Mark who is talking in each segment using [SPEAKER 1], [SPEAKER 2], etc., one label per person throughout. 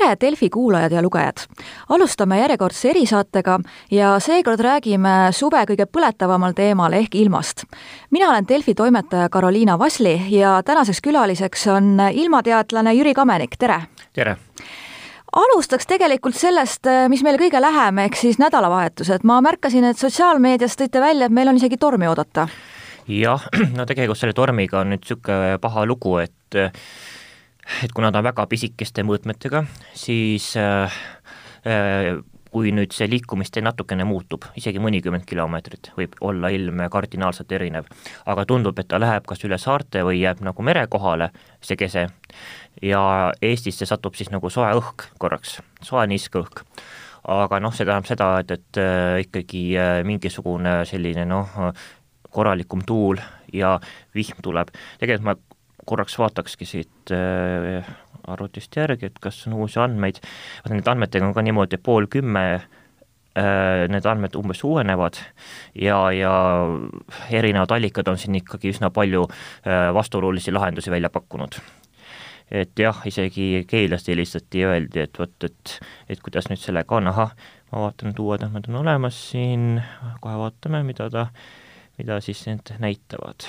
[SPEAKER 1] tere, Delfi kuulajad ja lugejad! alustame järjekordse erisaatega ja seekord räägime suve kõige põletavamal teemal ehk ilmast. mina olen Delfi toimetaja Karoliina Vasli ja tänaseks külaliseks on ilmateadlane Jüri Kamenik, tere!
[SPEAKER 2] tere!
[SPEAKER 1] alustaks tegelikult sellest, mis meile kõige lähem, ehk siis nädalavahetused. ma märkasin, et sotsiaalmeedias tõite välja, et meil on isegi tormi oodata.
[SPEAKER 2] jah, no tegelikult selle tormiga on nüüd niisugune paha lugu, et et kuna ta on väga pisikeste mõõtmetega, siis äh, äh, kui nüüd see liikumistee natukene muutub, isegi mõnikümmend kilomeetrit, võib olla ilm kardinaalselt erinev, aga tundub, et ta läheb kas üle saarte või jääb nagu mere kohale, see kese, ja Eestisse satub siis nagu soe õhk korraks, soe niiske õhk. aga noh, see tähendab seda, et, et äh, ikkagi äh, mingisugune selline noh, korralikum tuul ja vihm tuleb, tegelikult ma korraks vaatakski siit äh, arvutist järgi, et kas on uusi andmeid, nende andmetega on ka niimoodi, pool kümme äh, need andmed umbes uuenevad ja, ja erinevad allikad on siin ikkagi üsna palju äh, vastuolulisi lahendusi välja pakkunud. et jah, isegi keelast helistati ja öeldi, et vot, et, et kuidas nüüd sellega on, ahah, ma vaatan, et uued andmed on olemas siin, kohe vaatame, mida ta, mida siis need näitavad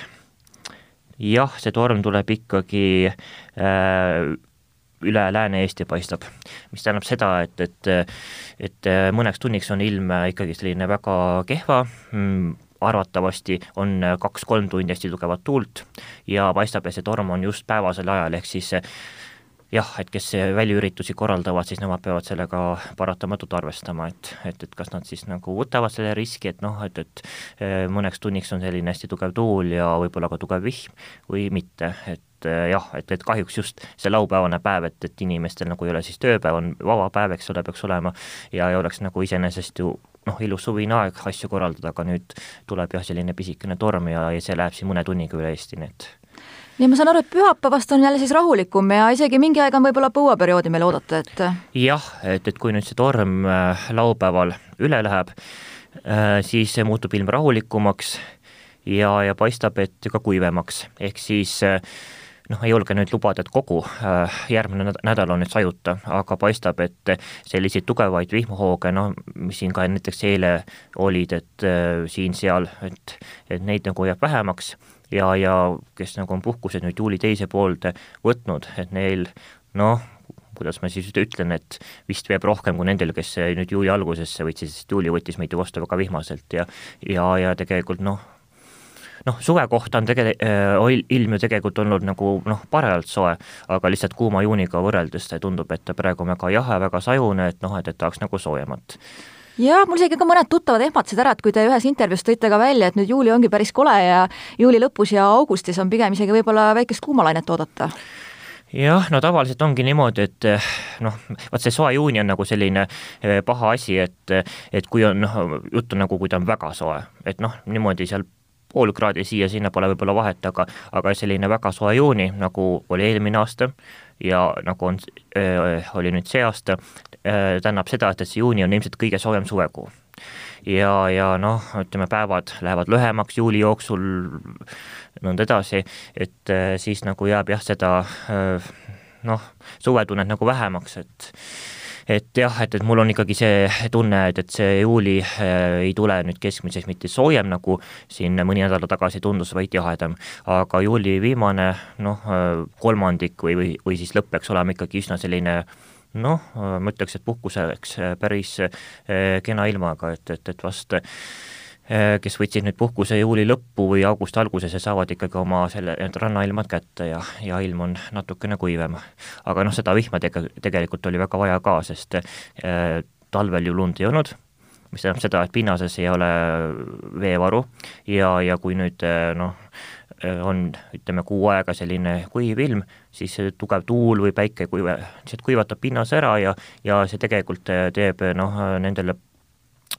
[SPEAKER 2] jah, see torm tuleb ikkagi äh, üle Lääne-Eesti paistab, mis tähendab seda, et, et, et mõneks tunniks on ilm ikkagi selline väga kehva. Mm,, arvatavasti on kaks-kolm tundi hästi tugevat tuult ja paistab, et see torm on just päevasel ajal, ehk siis jah, et kes väliüritusi korraldavad, siis nemad peavad sellega paratamatult arvestama, et, et, et kas nad siis nagu võtavad selle riski, et noh, et, et eh, mõneks tunniks on selline hästi tugev tuul ja võib-olla ka tugev vihm või mitte, et eh, jah, et, et kahjuks just see laupäevane päev, et, et inimestel nagu ei ole siis tööpäev, on vaba päev, eks ole, peaks olema, ja, ja oleks nagu iseenesest ju noh, ilus suvine aeg asju korraldada, aga nüüd tuleb jah, selline pisikene torm ja, ja see läheb siin mõne tunniga üle Eesti, nii et
[SPEAKER 1] nii ma saan aru, et pühapäevast on jälle siis rahulikum ja isegi mingi aeg on võib-olla põuaperioodi meil oodata, et
[SPEAKER 2] jah, et, et kui nüüd see torm äh, laupäeval üle läheb, äh, siis muutub ilm rahulikumaks ja, ja paistab, et ka kuivemaks, ehk siis äh, noh, ei julge nüüd lubada, et kogu järgmine nädal on nüüd sajuta, aga paistab, et selliseid tugevaid vihmahooge, noh, mis siin ka näiteks eile olid, et siin-seal, et, et neid nagu jääb vähemaks ja, ja kes nagu on puhkused nüüd juuli teise poolde võtnud, et neil noh, kuidas ma siis ütlen, et vist veab rohkem kui nendel, kes nüüd juuli algusesse võtsid, sest juuli võttis meid ju vastu väga vihmaselt ja ja, ja tegelikult noh, noh, suve kohta on tege-, ilm ju tegelikult olnud nagu noh, parajalt soe, aga lihtsalt kuuma juuniga võrreldes tundub, et ta praegu on väga jahe, väga sajune, et noh, et, et tahaks nagu soojemat
[SPEAKER 1] jah, mul isegi ka mõned tuttavad ehmatasid ära, et kui te ühes intervjuus tõite ka välja, et nüüd juuli ongi päris kole ja juuli lõpus ja augustis on pigem isegi võib-olla väikest kuumalainet oodata.
[SPEAKER 2] Jah, no tavaliselt ongi niimoodi, et eh, noh, vaat see soe juuni on nagu selline eh, paha asi, et et kui on noh, jutt on nagu, kui ta on väga soe, et noh, niimoodi seal pool kraadi siia-sinna pole võib-olla vahet, aga aga selline väga soe juuni, nagu oli eelmine aasta ja nagu on äh,, oli nüüd see aasta tähendab seda, et, et see juuni on ilmselt kõige soojem suvekuu. ja, ja noh, ütleme, päevad lähevad lühemaks juuli jooksul, nõnda edasi, et äh, siis nagu jääb jah, seda äh, noh, suvetunnet nagu vähemaks, et et jah, et, et mul on ikkagi see tunne, et, et see juuli äh, ei tule nüüd keskmiseks mitte soojem, nagu siin mõni nädal tagasi tundus, vaid jahedam. aga juuli viimane noh, äh, kolmandik või, või, või siis lõpp peaks olema ikkagi üsna selline noh, ma ütleks, et puhkuseks päris äh, kena ilmaga, et, et, et vast Äh, kes võtsid nüüd puhkuse juuli lõppu või augusti alguses ja saavad ikkagi oma selle, need rannailmad kätte ja, ja ilm on natukene kuivem. aga noh, seda vihma tege-, tegelikult oli väga vaja ka, sest äh, talvel ju lund ei olnud, mis tähendab seda, et pinnases ei ole veevaru ja, ja kui nüüd äh, noh, äh, on ütleme, kuu aega selline kuiv ilm, siis tugev tuul või päike kuive, lihtsalt kuivatab pinnase ära ja, ja see tegelikult teeb noh, nendele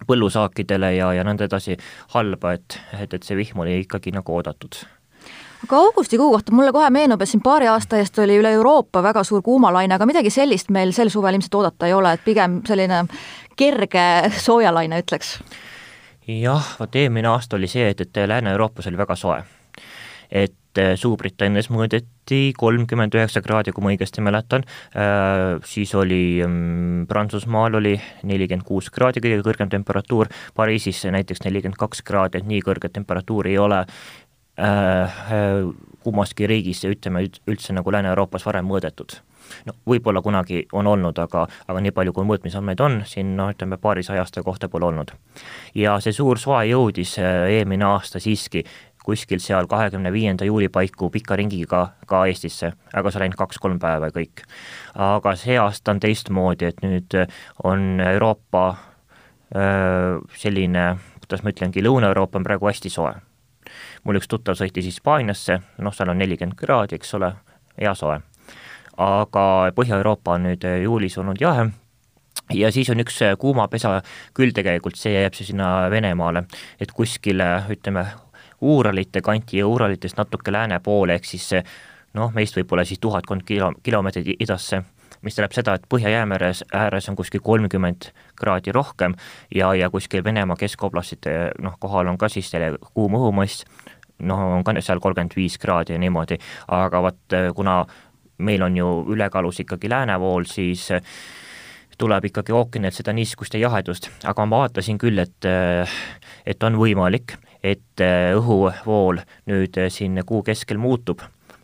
[SPEAKER 2] põllusaakidele ja, ja nõnda edasi halba, et, et, et see vihm oli ikkagi nagu oodatud
[SPEAKER 1] aga augustikuu kohta mulle kohe meenub, et siin paari aasta eest oli üle Euroopa väga suur kuumalaine, aga midagi sellist meil sel suvel ilmselt oodata ei ole, et pigem selline kerge soojalaine, ütleks.
[SPEAKER 2] jah, vot eelmine aasta oli see, et, et Lääne-Euroopas oli väga soe. Et et Suurbritannias mõõdeti kolmkümmend üheksa kraadi, kui ma õigesti mäletan, siis oli mm, Prantsusmaal oli nelikümmend kuus kraadi kõige kõrgem temperatuur, Pariisis näiteks nelikümmend kaks kraadi, et nii kõrget temperatuuri ei ole. Kummaski riigis, ütleme üldse nagu Lääne-Euroopas varem mõõdetud. No võib-olla kunagi on olnud, aga, aga nii palju, kui mõõtmisandmeid on, siin noh, ütleme paarisaja aasta kohta pole olnud. ja see suur soe jõudis äh, eelmine aasta siiski kuskil seal kahekümne viienda juuli paiku pika ringiga ka Eestisse, aga see oli ainult kaks-kolm päeva ja kõik. aga see aasta on teistmoodi, et nüüd on Euroopa selline, kuidas ma ütlengi, Lõuna-Euroopa on praegu hästi soe. mul üks tuttav sõitis Hispaaniasse, noh, seal on nelikümmend kraadi, eks ole, hea soe aga Põhja-Euroopa on nüüd juulis olnud jahe ja siis on üks kuumapesa küll tegelikult, see jääb siis sinna Venemaale, et kuskile ütleme, Uuralite kanti ja Uuralitest natuke lääne poole, ehk siis noh, meist võib-olla siis tuhatkond kilo, kilomeetrit idasse, mis tähendab seda, et Põhja-Jäämeres ääres on kuskil kolmkümmend kraadi rohkem ja, ja kuskil Venemaa keskoblastite noh, kohal on ka siis selle kuum õhumass, noh, on ka seal kolmkümmend viis kraadi ja niimoodi, aga vot kuna meil on ju ülekaalus ikkagi läänevool, siis tuleb ikkagi ookeanilt seda niiskust ja jahedust, aga ma vaatasin küll, et et on võimalik, et eh, õhuvool nüüd siin kuu keskel muutub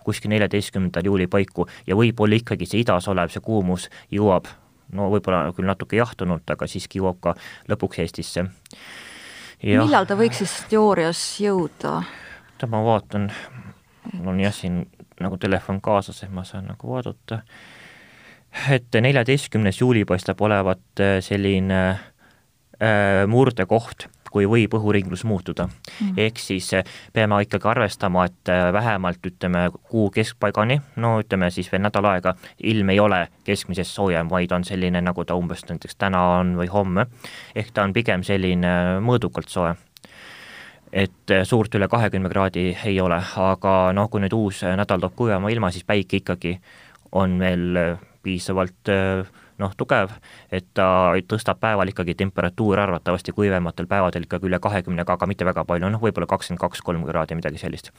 [SPEAKER 2] kuskil neljateistkümnendal juuli paiku ja võib-olla ikkagi see idas olev, see kuumus jõuab no võib-olla küll natuke jahtunult, aga siiski jõuab ka lõpuks Eestisse.
[SPEAKER 1] millal ta võiks siis teoorias jõuda?
[SPEAKER 2] oota, ma vaatan, mul on jah siin nagu telefon kaasas, et ma saan nagu vaadata. et neljateistkümnes juuli paistab olevat äh, selline äh, murdekoht, kui võib õhuringlus muutuda. Mm.. ehk siis äh, peame ikkagi arvestama, et äh, vähemalt ütleme kuu keskpaigani, no ütleme siis veel nädal aega, ilm ei ole keskmisest soojem, vaid on selline, nagu ta umbes näiteks täna on või homme. ehk ta on pigem selline mõõdukalt soe. Et eh, suurt üle kahekümne kraadi ei ole, aga noh, kui nüüd uus nädal toob kuivema ilma, siis päike ikkagi on veel eh, piisavalt eh, noh, tugev, et ta tõstab päeval ikkagi temperatuur arvatavasti kuivematel päevadel ikkagi üle kahekümnega, aga mitte väga palju, noh võib-olla kakskümmend kaks, kolm kraadi, midagi sellist.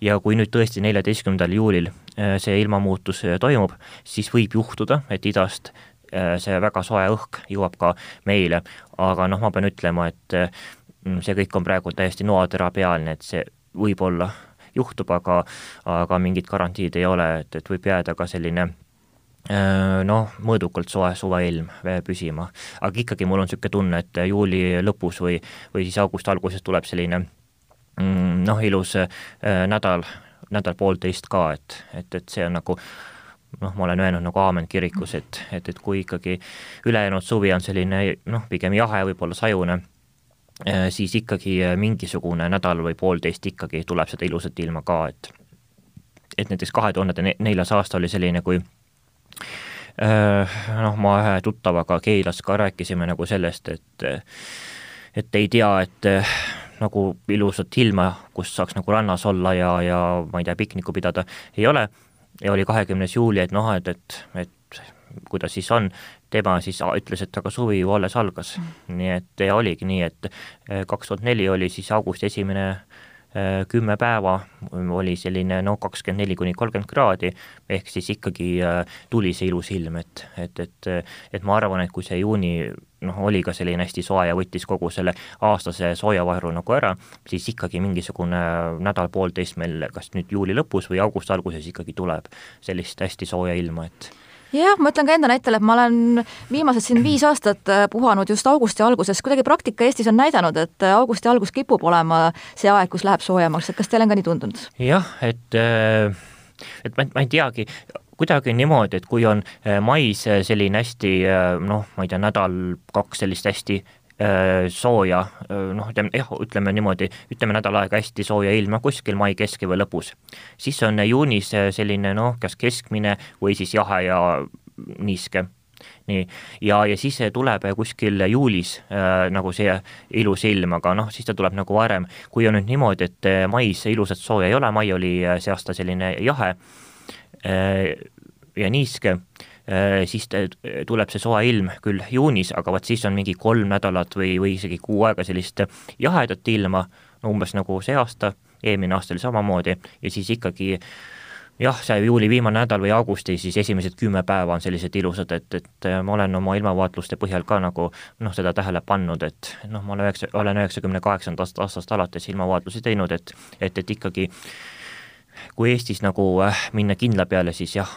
[SPEAKER 2] ja kui nüüd tõesti neljateistkümnendal juulil see ilmamuutus toimub, siis võib juhtuda, et idast see väga soe õhk jõuab ka meile, aga noh, ma pean ütlema, et Mm, see kõik on praegu täiesti noatera pealne, et see võib-olla juhtub, aga aga mingit garantiid ei ole, et, et võib jääda ka selline äh, noh, mõõdukalt soe suveilm püsima. aga ikkagi mul on niisugune tunne, et juuli lõpus või, või siis augusti alguses tuleb selline mm, noh, ilus äh, nädal, nädal-poolteist ka, et, et, et see on nagu noh, ma olen öelnud nagu aamen kirikus, et, et, et kui ikkagi ülejäänud suvi on selline noh, pigem jahe, võib-olla sajune Äh, siis ikkagi äh, mingisugune nädal või poolteist ikkagi tuleb seda ilusat ilma ka, et et näiteks kahe tuhande neljas aasta oli selline, kui äh, noh, ma ühe tuttavaga Keilas ka rääkisime nagu sellest, et et ei tea, et nagu ilusat ilma, kus saaks nagu rannas olla ja, ja ma ei tea, piknikku pidada, ei ole, ja oli kahekümnes juuli, et noh, et, et, et kuidas siis on, tema siis ütles, et aga suvi ju alles algas. Mm.. nii et ja oligi nii, et eh, kaks tuhat neli oli siis augusti esimene eh, kümme päeva oli selline noh, kakskümmend neli kuni kolmkümmend kraadi, ehk siis ikkagi eh, tuli see ilus ilm, et, et, et et ma arvan, et kui see juuni noh, oli ka selline hästi soe ja võttis kogu selle aastase soojavaru nagu ära, siis ikkagi mingisugune nädal-poolteist meil kas nüüd juuli lõpus või augusti alguses ikkagi tuleb sellist hästi sooja ilma, et
[SPEAKER 1] jah, ma ütlen ka enda näitel, et ma olen viimased siin viis aastat äh, puhanud just augusti alguses, kuidagi praktika Eestis on näidanud, et äh, augusti algus kipub olema see aeg, kus läheb soojemaks, et kas teil on ka nii tundunud?
[SPEAKER 2] jah, et äh, et ma, ma ei teagi, kuidagi niimoodi, et kui on mais selline hästi noh, ma ei tea, nädal-kaks sellist hästi sooja, äh, noh, ütleme jah, ütleme niimoodi, ütleme nädal aega hästi sooja ilma kuskil mai keskel või lõpus. siis on juunis selline noh, kas keskmine või siis jahe ja niiske nii, ja, ja siis tuleb kuskil juulis äh, nagu see ilus ilm, aga noh, siis ta tuleb nagu varem. kui on nüüd niimoodi, et mais ilusat sooja ei ole, mai oli see aasta selline jahe äh, ja niiske äh,, Äh, siis tuleb see soe ilm küll juunis, aga vot siis on mingi kolm nädalat või, või isegi kuu aega sellist jahedat ilma, no umbes nagu see aasta, eelmine aasta oli samamoodi ja siis ikkagi jah, see juuli viimane nädal või augusti, siis esimesed kümme päeva on sellised ilusad, et, et ma olen oma ilmavaatluste põhjal ka nagu noh, seda tähele pannud, et noh, ma olen üheksa, olen üheksakümne kaheksandast aastast alates ilmavaatlusi teinud, et et, et ikkagi kui Eestis nagu äh, minna kindla peale, siis jah,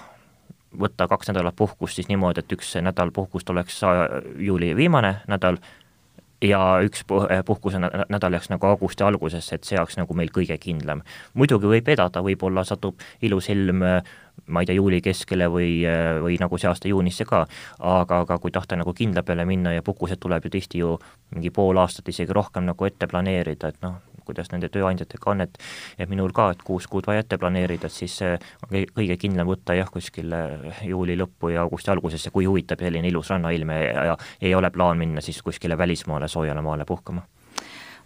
[SPEAKER 2] võtta kaks nädalat puhkust siis niimoodi, et üks nädal puhkust oleks juuli viimane nädal ja üks eh, puhkuse nädal jääks nagu augusti algusesse, et see oleks nagu meil kõige kindlam. muidugi võib vedada, võib-olla satub ilus ilm ma ei tea, juuli keskele või, või nagu see aasta juunisse ka, aga, aga kui tahta nagu kindla peale minna ja puhkused tuleb ju tihti ju mingi pool aastat, isegi rohkem nagu ette planeerida, et noh, kuidas nende tööandjatega on, et et minul ka, et kuus kuud vaja ette planeerida, et siis on kõige kindlam võtta jah, kuskil juuli lõppu ja augusti algusesse, kui huvitab selline ilus rannailm ja, ja, ei ole plaan minna siis kuskile välismaale soojale maale puhkama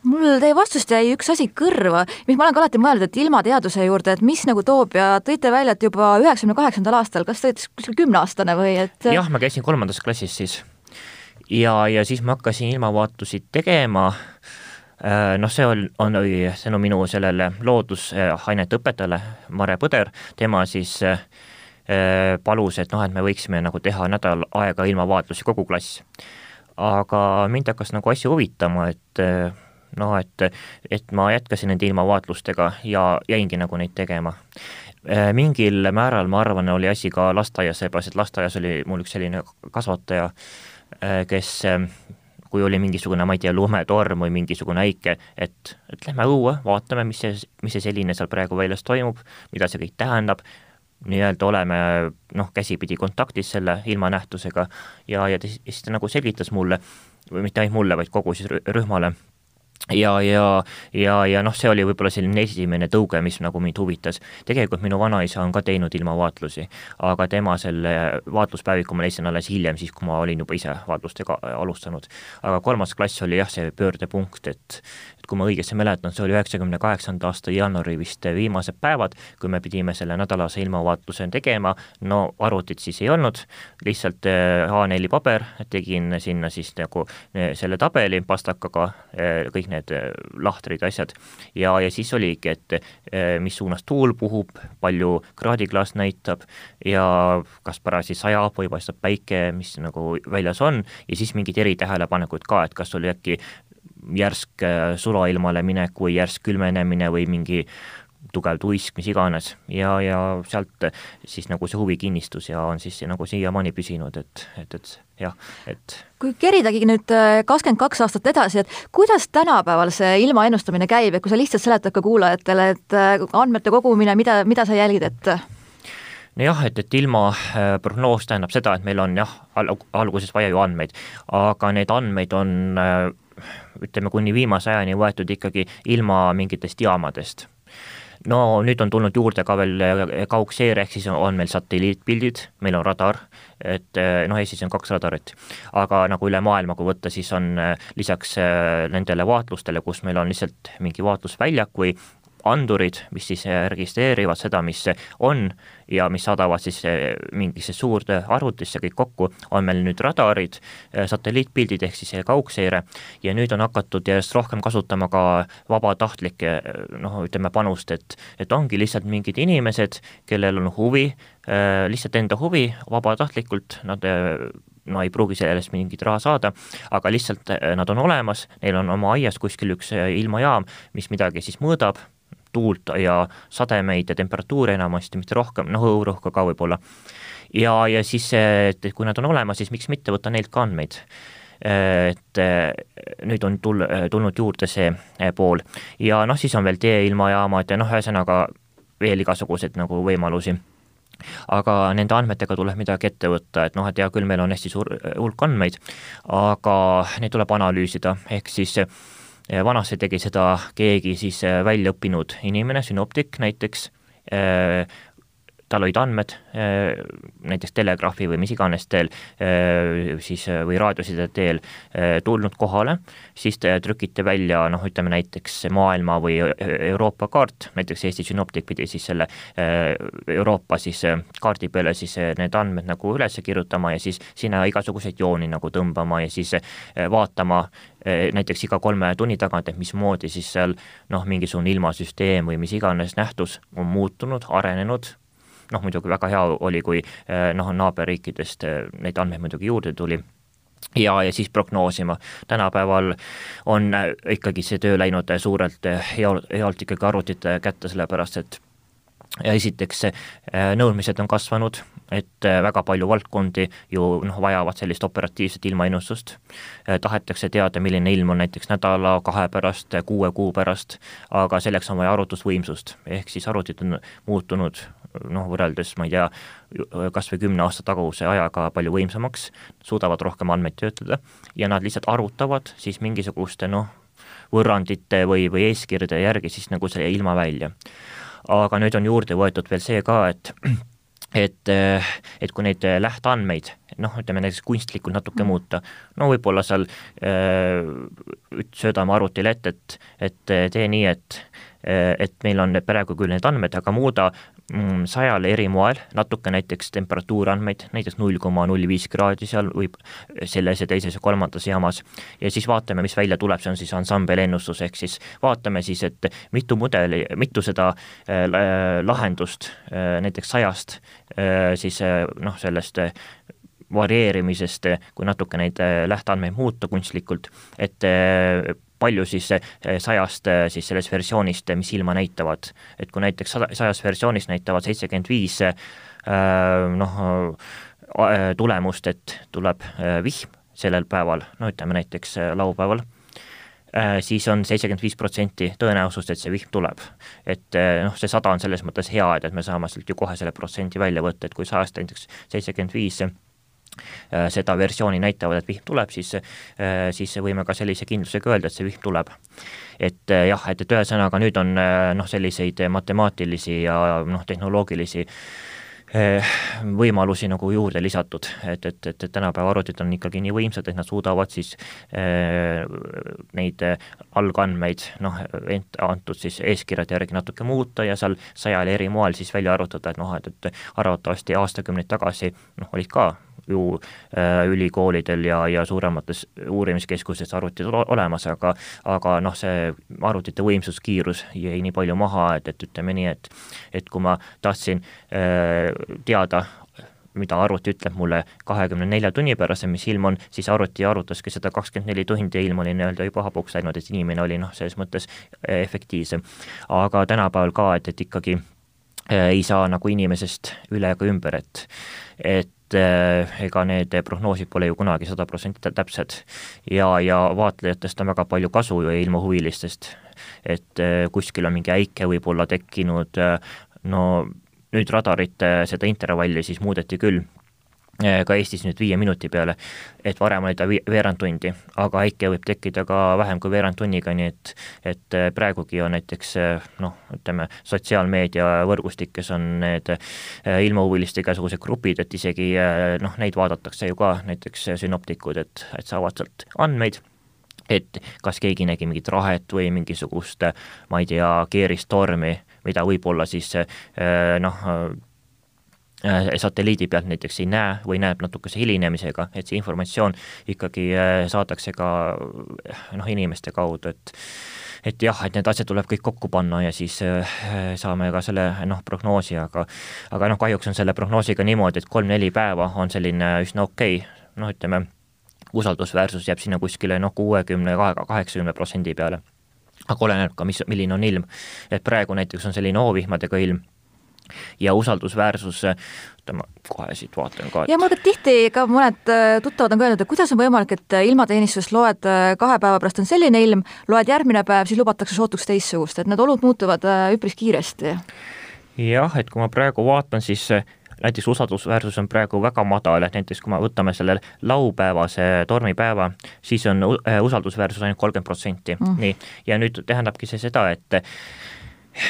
[SPEAKER 1] mul teie vastust jäi üks asi kõrva, mis ma olen ka alati mõelnud, et ilmateaduse juurde, et mis nagu toob ja tõite välja, et juba üheksakümne kaheksandal aastal, kas te olite kuskil kümneaastane või et
[SPEAKER 2] jah, ma käisin kolmandas klassis siis. ja, ja siis ma hakkasin ilmavaatusi tegema noh, see on, on tänu minu sellele loodusainete õpetajale, Mare Põder, tema siis äh, palus, et noh, et me võiksime nagu teha nädal aega ilmavaatlusi, kogu klass. aga mind hakkas nagu asi huvitama, et äh, noh, et, et ma jätkasin nende ilmavaatlustega ja jäingi nagu neid tegema. mingil määral, ma arvan, oli asi ka lasteaias, seepärast et lasteaias oli mul üks selline kasvataja, kes kui oli mingisugune, ma ei tea, lumetorm või mingisugune äike, et, et lähme õue, vaatame, mis see, mis see selline seal praegu väljas toimub, mida see kõik tähendab, nii-öelda oleme noh, käsipidi kontaktis selle ilmanähtusega ja, ja siis ta nagu selgitas mulle, või mitte ainult mulle, vaid kogu siis rühmale, ja, ja, ja, ja noh, see oli võib-olla selline esimene tõuge, mis nagu mind huvitas. tegelikult minu vanaisa on ka teinud ilmavaatlusi, aga tema selle vaatluspäeviku ma leidsin alles hiljem, siis kui ma olin juba ise vaatlustega alustanud. aga kolmas klass oli jah, see pöördepunkt, et et kui ma õigesti mäletan, see oli üheksakümne kaheksanda aasta jaanuari vist viimased päevad, kui me pidime selle nädalase ilmavaatluse tegema, no arvutit siis ei olnud, lihtsalt eh, A4 paber, tegin sinna siis nagu eh, selle tabeli pastakaga, eh, kõik need lahtrid, asjad, ja, ja siis oligi, et mis suunas tuul puhub, palju kraadiklaas näitab ja kas parajasti sajab või paistab päike, mis nagu väljas on, ja siis mingid eritähelepanekud ka, et kas oli äkki järsk äh, sulailmale minek või järsk külmenemine või mingi tugev tuisk, mis iganes, ja, ja sealt siis nagu see huvi kinnistus ja on siis nagu siiamaani püsinud, et, et, et jah, et
[SPEAKER 1] kui keridagi nüüd äh, kakskümmend kaks aastat edasi, et kuidas tänapäeval see ilma ennustamine käib, et kui sa lihtsalt seletad ka kuulajatele, et äh, andmete kogumine, mida, mida sa jälgid, et?
[SPEAKER 2] Nojah, et, et ilma prognoos tähendab seda, et meil on jah, alguses vaja ju andmeid, aga neid andmeid on ütleme, kuni viimase ajani võetud ikkagi ilma mingitest jaamadest. No nüüd on tulnud juurde ka veel kaugseire, ehk siis on meil satelliitpildid, meil on radar, et noh, Eestis on kaks radarit, aga nagu üle maailma, kui võtta, siis on lisaks nendele vaatlustele, kus meil on lihtsalt mingi vaatlusväljak või andurid, mis siis äh, registreerivad seda, mis on ja mis saadavad siis äh, mingisse suurde arvutisse kõik kokku, on meil nüüd radarid, äh, satelliitpildid ehk siis kaugseire ja nüüd on hakatud järjest rohkem kasutama ka vabatahtlikke noh, ütleme panust, et et ongi lihtsalt mingid inimesed, kellel on huvi, lihtsalt enda huvi vabatahtlikult, nad no ei pruugi sellest mingit raha saada, aga lihtsalt nad on olemas, neil on oma aias kuskil üks ilmajaam, mis midagi siis mõõdab tuult ja sademeid ja temperatuuri enamasti, mitte rohkem, noh õhurõhku ka võib-olla. ja, ja siis, et kui nad on olemas, siis miks mitte võtta neilt ka andmeid. Et nüüd on tul-, tulnud juurde see pool. Ja noh, siis on veel teeilmajaamad ja noh, ühesõnaga veel igasuguseid nagu võimalusi. Aga nende andmetega tuleb midagi ette võtta, et noh, et hea küll, meil on hästi suur hulk andmeid, aga neid tuleb analüüsida, ehk siis vanasti tegi seda keegi siis äh, väljaõppinud inimene, sünoptik näiteks, äh, tal olid andmed näiteks telegraafi või mis iganes teel siis või raadioside teel tulnud kohale, siis te trükite välja noh, ütleme näiteks maailma või Euroopa kaart, näiteks Eesti Synoptic pidi siis selle Euroopa siis kaardi peale siis need andmed nagu üles kirjutama ja siis sinna igasuguseid jooni nagu tõmbama ja siis vaatama näiteks iga kolme tunni tagant, et mismoodi siis seal noh, mingisugune ilmasüsteem või mis iganes nähtus on muutunud, arenenud, noh muidugi väga hea oli, kui noh, naaberriikidest neid andmeid muidugi juurde tuli ja, ja siis prognoosima. tänapäeval on ikkagi see töö läinud suurelt healt, healt ikkagi arvutite kätte, sellepärast et ja esiteks nõudmised on kasvanud, et väga palju valdkondi ju noh, vajavad sellist operatiivset ilmaennustust. tahetakse teada, milline ilm on näiteks nädala, kahe pärast, kuue kuu pärast, aga selleks on vaja arvutusvõimsust, ehk siis arvutid on muutunud noh, võrreldes ma ei tea, kas või kümne aasta taguse ajaga palju võimsamaks, suudavad rohkem andmeid töötada ja nad lihtsalt arvutavad siis mingisuguste noh, võrrandite või, või eeskirjade järgi siis nagu selle ilma välja. aga nüüd on juurde võetud veel see ka, et et, et kui neid lähteandmeid noh, ütleme näiteks kunstlikult natuke mm. muuta, no võib-olla seal äh, söödame arvutile ette, et, et tee nii, et et meil on praegu küll need andmed, aga muuda Mm, sajal eri moel, natuke näiteks temperatuurandmeid, näiteks null koma null viis kraadi seal võib selles ja teises ja kolmandas jaamas, ja siis vaatame, mis välja tuleb, see on siis ansambelennustus, ehk siis vaatame siis, et mitu mudeli, mitu seda äh, lahendust äh, näiteks sajast äh, siis noh, sellest varieerimisest, kui natuke neid lähteandmeid muuta kunstlikult, et palju siis sajast siis sellest versioonist, mis ilma näitavad, et kui näiteks sada, sajas versioonis näitavad seitsekümmend viis äh, noh, äh, tulemust, et tuleb äh, vihm sellel päeval, no ütleme näiteks laupäeval, siis on seitsekümmend viis protsenti tõenäosust, et see vihm tuleb. et noh, see sada on selles mõttes hea, et, et me saame sealt ju kohe selle protsendi välja võtta, et kui sajast näiteks seitsekümmend viis Äh, seda versiooni näitavad, et vihm tuleb, siis, äh, siis võime ka sellise kindlusega öelda, et see vihm tuleb. et äh, jah, et, et ühesõnaga nüüd on noh, selliseid matemaatilisi ja noh, tehnoloogilisi võimalusi nagu juurde lisatud, et, et, et, et tänapäeva arvutid on ikkagi nii võimsad, et nad suudavad siis äh, neid algandmeid noh, antud siis eeskirjade järgi natuke muuta ja seal sajal eri moel siis välja arvutada, et noh, et, et arvatavasti aastakümneid tagasi noh, olid ka ju äh, ülikoolidel ja, ja suuremates uurimiskeskustes arvutid olemas, aga aga noh, see arvutite võimsuskiirus jäi nii palju maha, et, et ütleme nii, et et kui ma tahtsin äh, teada, mida arvuti ütleb mulle kahekümne nelja tunni pärast, mis ilm on, siis arvuti arvutaski seda kakskümmend neli tundi ja ilm oli nii-öelda juba hapuks läinud, et inimene oli noh, selles mõttes äh, efektiivsem. aga tänapäeval ka, et, et ikkagi ei saa nagu inimesest üle ega ümber, et et et eh, ega need prognoosid pole ju kunagi sada protsenti täpsed. ja, ja vaatlejatest on väga palju kasu ju ilmahuvilistest, et eh, kuskil on mingi äike võib-olla tekkinud, eh, no nüüd radarite seda intervalli siis muudeti küll ka Eestis nüüd viie minuti peale, et varem oli ta veerand tundi, aga äike võib tekkida ka vähem kui veerand tunniga, nii et et eh, praegugi on näiteks eh, noh, ütleme, sotsiaalmeedia võrgustikes on need ilmahuviliste igasugused grupid, et isegi noh, neid vaadatakse ju ka, näiteks sünoptikud, et, et saavad sealt andmeid et kas keegi nägi mingit rahet või mingisugust, ma ei tea, keeristormi, mida võib-olla siis noh, Äh, satelliidi pealt näiteks ei näe või näeb natukese hilinemisega, et see informatsioon ikkagi äh, saadakse ka noh, inimeste kaudu, et et jah, et need asjad tuleb kõik kokku panna ja siis äh, saame ka selle noh, prognoosi, aga aga noh, kahjuks on selle prognoosiga niimoodi, et kolm-neli päeva on selline üsna okei okay., noh ütleme, usaldusväärsus jääb sinna kuskile noh, kuuekümne, kaheksakümne protsendi peale. aga oleneb ka, mis, milline on ilm. et praegu näiteks on selline hoovihmadega ilm ja usaldusväärsus, ma kohe siit vaatan ka
[SPEAKER 1] et.... ja mul ka tihti ka mõned äh, tuttavad on ka öelnud, et kuidas on võimalik, et äh, ilmateenistusest loed äh, kahe päeva pärast on selline ilm, loed järgmine päev, siis lubatakse sootuks teistsugust, et need olud muutuvad üpris kiiresti.
[SPEAKER 2] jah, et kui ma praegu vaatan, siis näiteks usaldusväärsus on praegu väga madal, et näiteks kui me võtame selle laupäevase tormipäeva, siis on usaldusväärsus ainult kolmkümmend protsenti, mm. nii, ja nüüd tähendabki see seda, et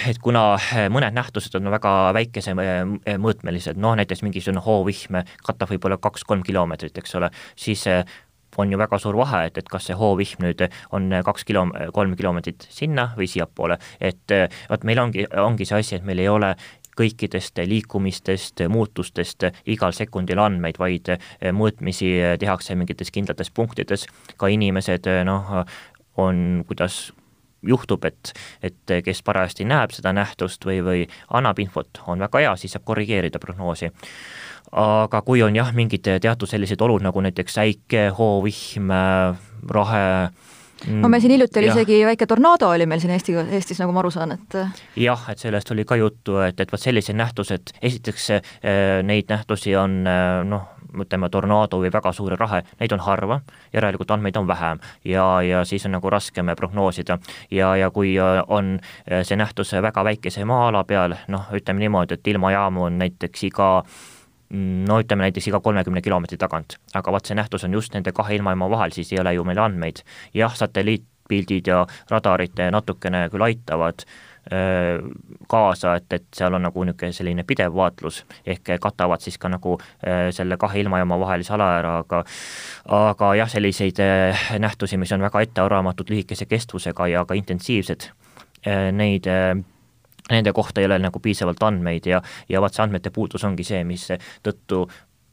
[SPEAKER 2] et kuna mõned nähtused on väga väikese mõõtmelised, noh näiteks mingisugune hoovihm katab võib-olla kaks-kolm kilomeetrit, eks ole, siis on ju väga suur vahe, et, et kas see hoovihm nüüd on kaks kilo, kolm kilomeetrit sinna või siiapoole, et vot meil ongi, ongi see asi, et meil ei ole kõikidest liikumistest, muutustest igal sekundil andmeid, vaid mõõtmisi tehakse mingites kindlates punktides, ka inimesed noh, on, kuidas juhtub, et, et kes parajasti näeb seda nähtust või, või annab infot, on väga hea, siis saab korrigeerida prognoosi. Aga kui on jah, mingid teatud sellised olud nagu näiteks äike, hoovihm, rahe,
[SPEAKER 1] no meil siin hiljuti oli isegi väike tornaado oli meil siin Eesti, Eestis, nagu ma aru saan, et
[SPEAKER 2] jah, et sellest oli ka juttu, et, et vot sellised nähtused, esiteks eh, neid nähtusi on eh, noh, ütleme tornaado või väga suur rahe, neid on harva, järelikult andmeid on vähem. Ja, ja siis on nagu raskem prognoosida. ja, ja kui on see nähtus väga väikese maa-ala peal, noh, ütleme niimoodi, et ilmajaamu on näiteks iga Mm, no ütleme näiteks iga kolmekümne kilomeetri tagant, aga vot see nähtus on just nende kahe ilmajaama vahel, siis ei ole ju meil andmeid. jah, satelliitpildid ja radarid natukene küll aitavad öö, kaasa, et, et seal on nagu niisugune selline pidev vaatlus, ehk katavad siis ka nagu öö, selle kahe ilmajaama vahelise ala ära, aga aga jah, selliseid nähtusi, mis on väga ettearvamatud, lühikese kestvusega ja ka intensiivsed, neid nende kohta ei ole nagu piisavalt andmeid ja, ja vaat see andmete puudus ongi see, mis tõttu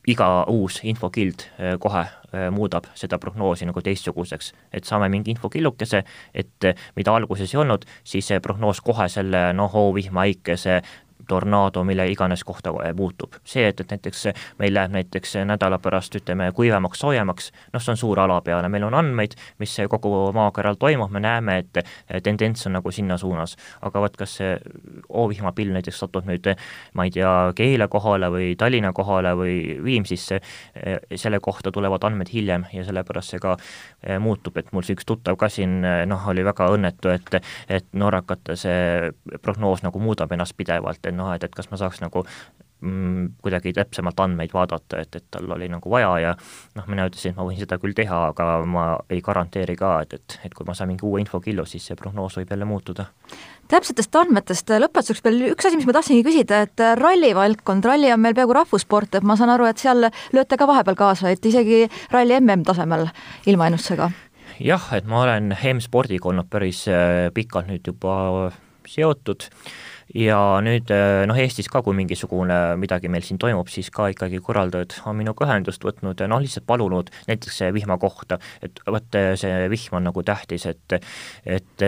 [SPEAKER 2] iga uus infokild äh, kohe äh, muudab seda prognoosi nagu teistsuguseks, et saame mingi infokillukese, et mida alguses ei olnud, siis see prognoos kohe selle noh, hoovihma, äikese, tornaado, mille iganes kohta muutub. see, et, et näiteks meil läheb näiteks nädala pärast ütleme kuivemaks, soojemaks, noh, see on suur ala peale, meil on andmeid, mis kogu maakeral toimub, me näeme, et tendents on nagu sinna suunas. aga vot kas see hoovihmapill näiteks satub nüüd ma ei tea, Keila kohale või Tallinna kohale või Viimsisse, selle kohta tulevad andmed hiljem ja sellepärast see ka muutub, et mul see üks tuttav ka siin noh, oli väga õnnetu, et et norrakate see prognoos nagu muudab ennast pidevalt, et noh, et, et kas ma saaks nagu mm, kuidagi täpsemalt andmeid vaadata, et, et tal oli nagu vaja ja noh, mina ütlesin, et ma võin seda küll teha, aga ma ei garanteeri ka, et, et, et kui ma saan mingi uue infokillu, siis see prognoos võib jälle muutuda.
[SPEAKER 1] täpsetest andmetest lõpetuseks veel üks asi, mis ma tahtsingi küsida, et ralli valdkond, ralli on meil peaaegu rahvussport, et ma saan aru, et seal lööte ka vahepeal kaasa, et isegi ralli mm tasemel ilmaennustusega?
[SPEAKER 2] jah, et ma olen M-spordiga olnud päris äh, pikalt nüüd juba seotud ja nüüd äh, noh, Eestis ka, kui mingisugune midagi meil siin toimub, siis ka ikkagi korraldajad on minuga ühendust võtnud ja noh, lihtsalt palunud näiteks vihma kohta, et vot see vihm on nagu tähtis, et et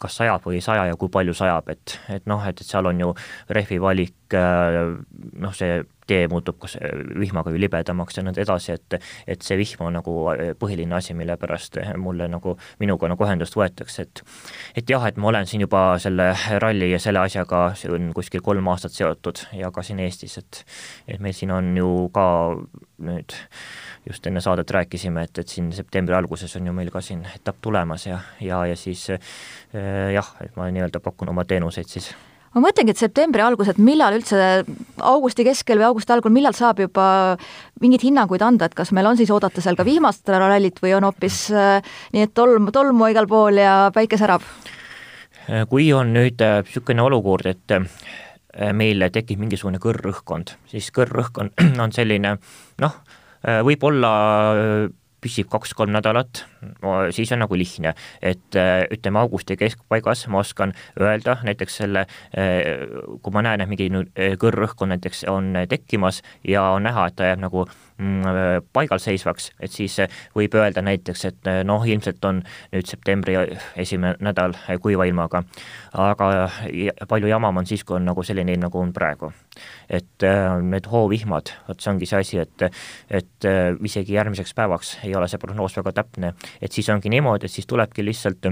[SPEAKER 2] kas sajab või ei saja ja kui palju sajab, et, et noh, et, et seal on ju rehvi valik, noh, see tee muutub kas vihmaga ju libedamaks ja nõnda edasi, et et see vihm on nagu põhiline asi, mille pärast mulle nagu, minuga nagu ühendust võetakse, et et jah, et ma olen siin juba selle ralli ja selle asjaga siin kuskil kolm aastat seotud ja ka siin Eestis, et et meil siin on ju ka nüüd just enne saadet rääkisime, et, et siin septembri alguses on ju meil ka siin etapp tulemas ja, ja, ja siis eh, jah, et ma nii-öelda pakun oma teenuseid siis
[SPEAKER 1] ma mõtlengi, et septembri algus, et millal üldse, augusti keskel või augusti algul, millal saab juba mingeid hinnanguid anda, et kas meil on siis oodata seal ka vihmast rallit või on hoopis äh, nii, et tolm, tolmu igal pool ja päike särab?
[SPEAKER 2] kui on nüüd niisugune olukord, et meil tekib mingisugune kõrrõhkkond, siis kõrrõhkkond on selline noh, Äh, võib-olla äh, püsib kaks-kolm nädalat, siis on nagu lihtne, et äh, ütleme, augusti keskpaigas ma oskan öelda näiteks selle, kui ma näen, et mingi kõrrõhkkond näiteks on tekkimas ja on näha, et ta jääb nagu mm, paigalseisvaks, et siis võib öelda näiteks, et noh, ilmselt on nüüd septembri esimene nädal kuiva ilmaga, aga palju jamam on siis, kui on nagu selline ilm, nagu on praegu. Et äh, need hoovihmad, vot see ongi see asi, et et äh, isegi järgmiseks päevaks ei ole see prognoos väga täpne, et siis ongi niimoodi, et siis tulebki lihtsalt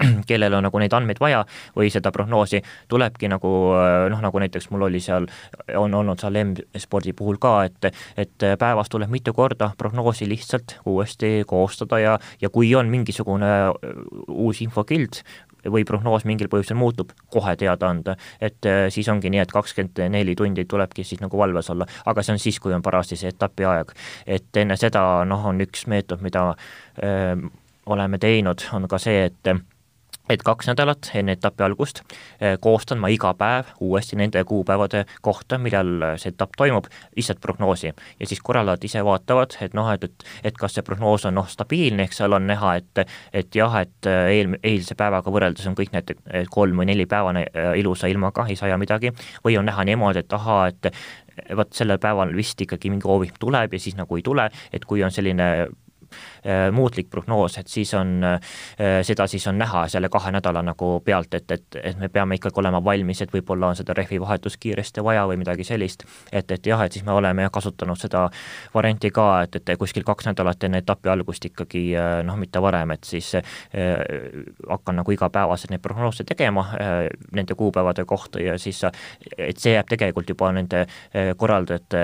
[SPEAKER 2] kellel on nagu neid andmeid vaja või seda prognoosi, tulebki nagu äh, noh, nagu näiteks mul oli seal, on olnud seal M-spordi puhul ka, et et päevas tuleb mitu korda prognoosi lihtsalt uuesti koostada ja ja kui on mingisugune uus infokild või prognoos mingil põhjusel muutub, kohe teada anda. et äh, siis ongi nii, et kakskümmend neli tundi tulebki siis nagu valves olla, aga see on siis, kui on parajasti see etapi aeg. et enne seda noh, on üks meetod, mida öö, äh, oleme teinud, on ka see, et et kaks nädalat enne etapi algust eh, koostan ma iga päev uuesti nende kuupäevade kohta, millal see etapp toimub, lihtsalt prognoosi. ja siis korraldajad ise vaatavad, et noh, et, et, et kas see prognoos on noh, stabiilne, eks seal on näha, et et jah, et eel, eilse päevaga võrreldes on kõik need kolm või neli päevane eh, ilusa ilmaga, ei saja midagi, või on näha niimoodi, et ahaa, et vot sellel päeval vist ikkagi mingi hoovik tuleb ja siis nagu ei tule, et kui on selline muutlik prognoos, et siis on, äh, seda siis on näha selle kahe nädala nagu pealt, et, et, et me peame ikkagi olema valmis, et võib-olla on seda rehvi vahetust kiiresti vaja või midagi sellist. et, et jah, et siis me oleme jah kasutanud seda varianti ka, et, et kuskil kaks nädalat enne etapi algust ikkagi äh, noh, mitte varem, et siis äh, hakkan nagu igapäevaselt neid prognoose tegema äh, nende kuupäevade kohta ja siis et see jääb tegelikult juba nende korraldajate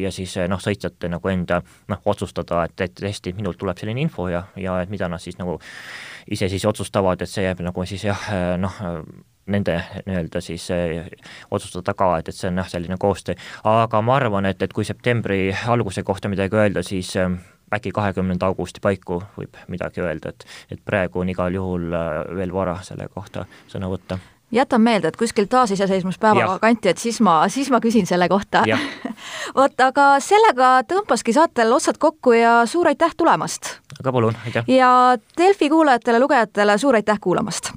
[SPEAKER 2] ja siis noh, sõitjate nagu enda noh, otsustada, et, et tõesti minult tuleb selline info ja, ja et mida nad siis nagu ise siis otsustavad, et see jääb nagu siis jah, noh, nende nii-öelda siis eh, otsustada ka, et, et see on jah, selline koostöö. aga ma arvan, et, et kui septembri alguse kohta midagi öelda, siis äkki kahekümnenda augusti paiku võib midagi öelda, et, et praegu on igal juhul veel vara selle kohta sõna võtta
[SPEAKER 1] jätan meelde, et kuskil taasiseseisvumispäeva kanti, et siis ma, siis ma küsin selle kohta. vot, aga sellega tõmbaski saatel otsad kokku ja suur aitäh tulemast!
[SPEAKER 2] aga palun, aitäh!
[SPEAKER 1] ja Delfi kuulajatele-lugejatele suur aitäh kuulamast!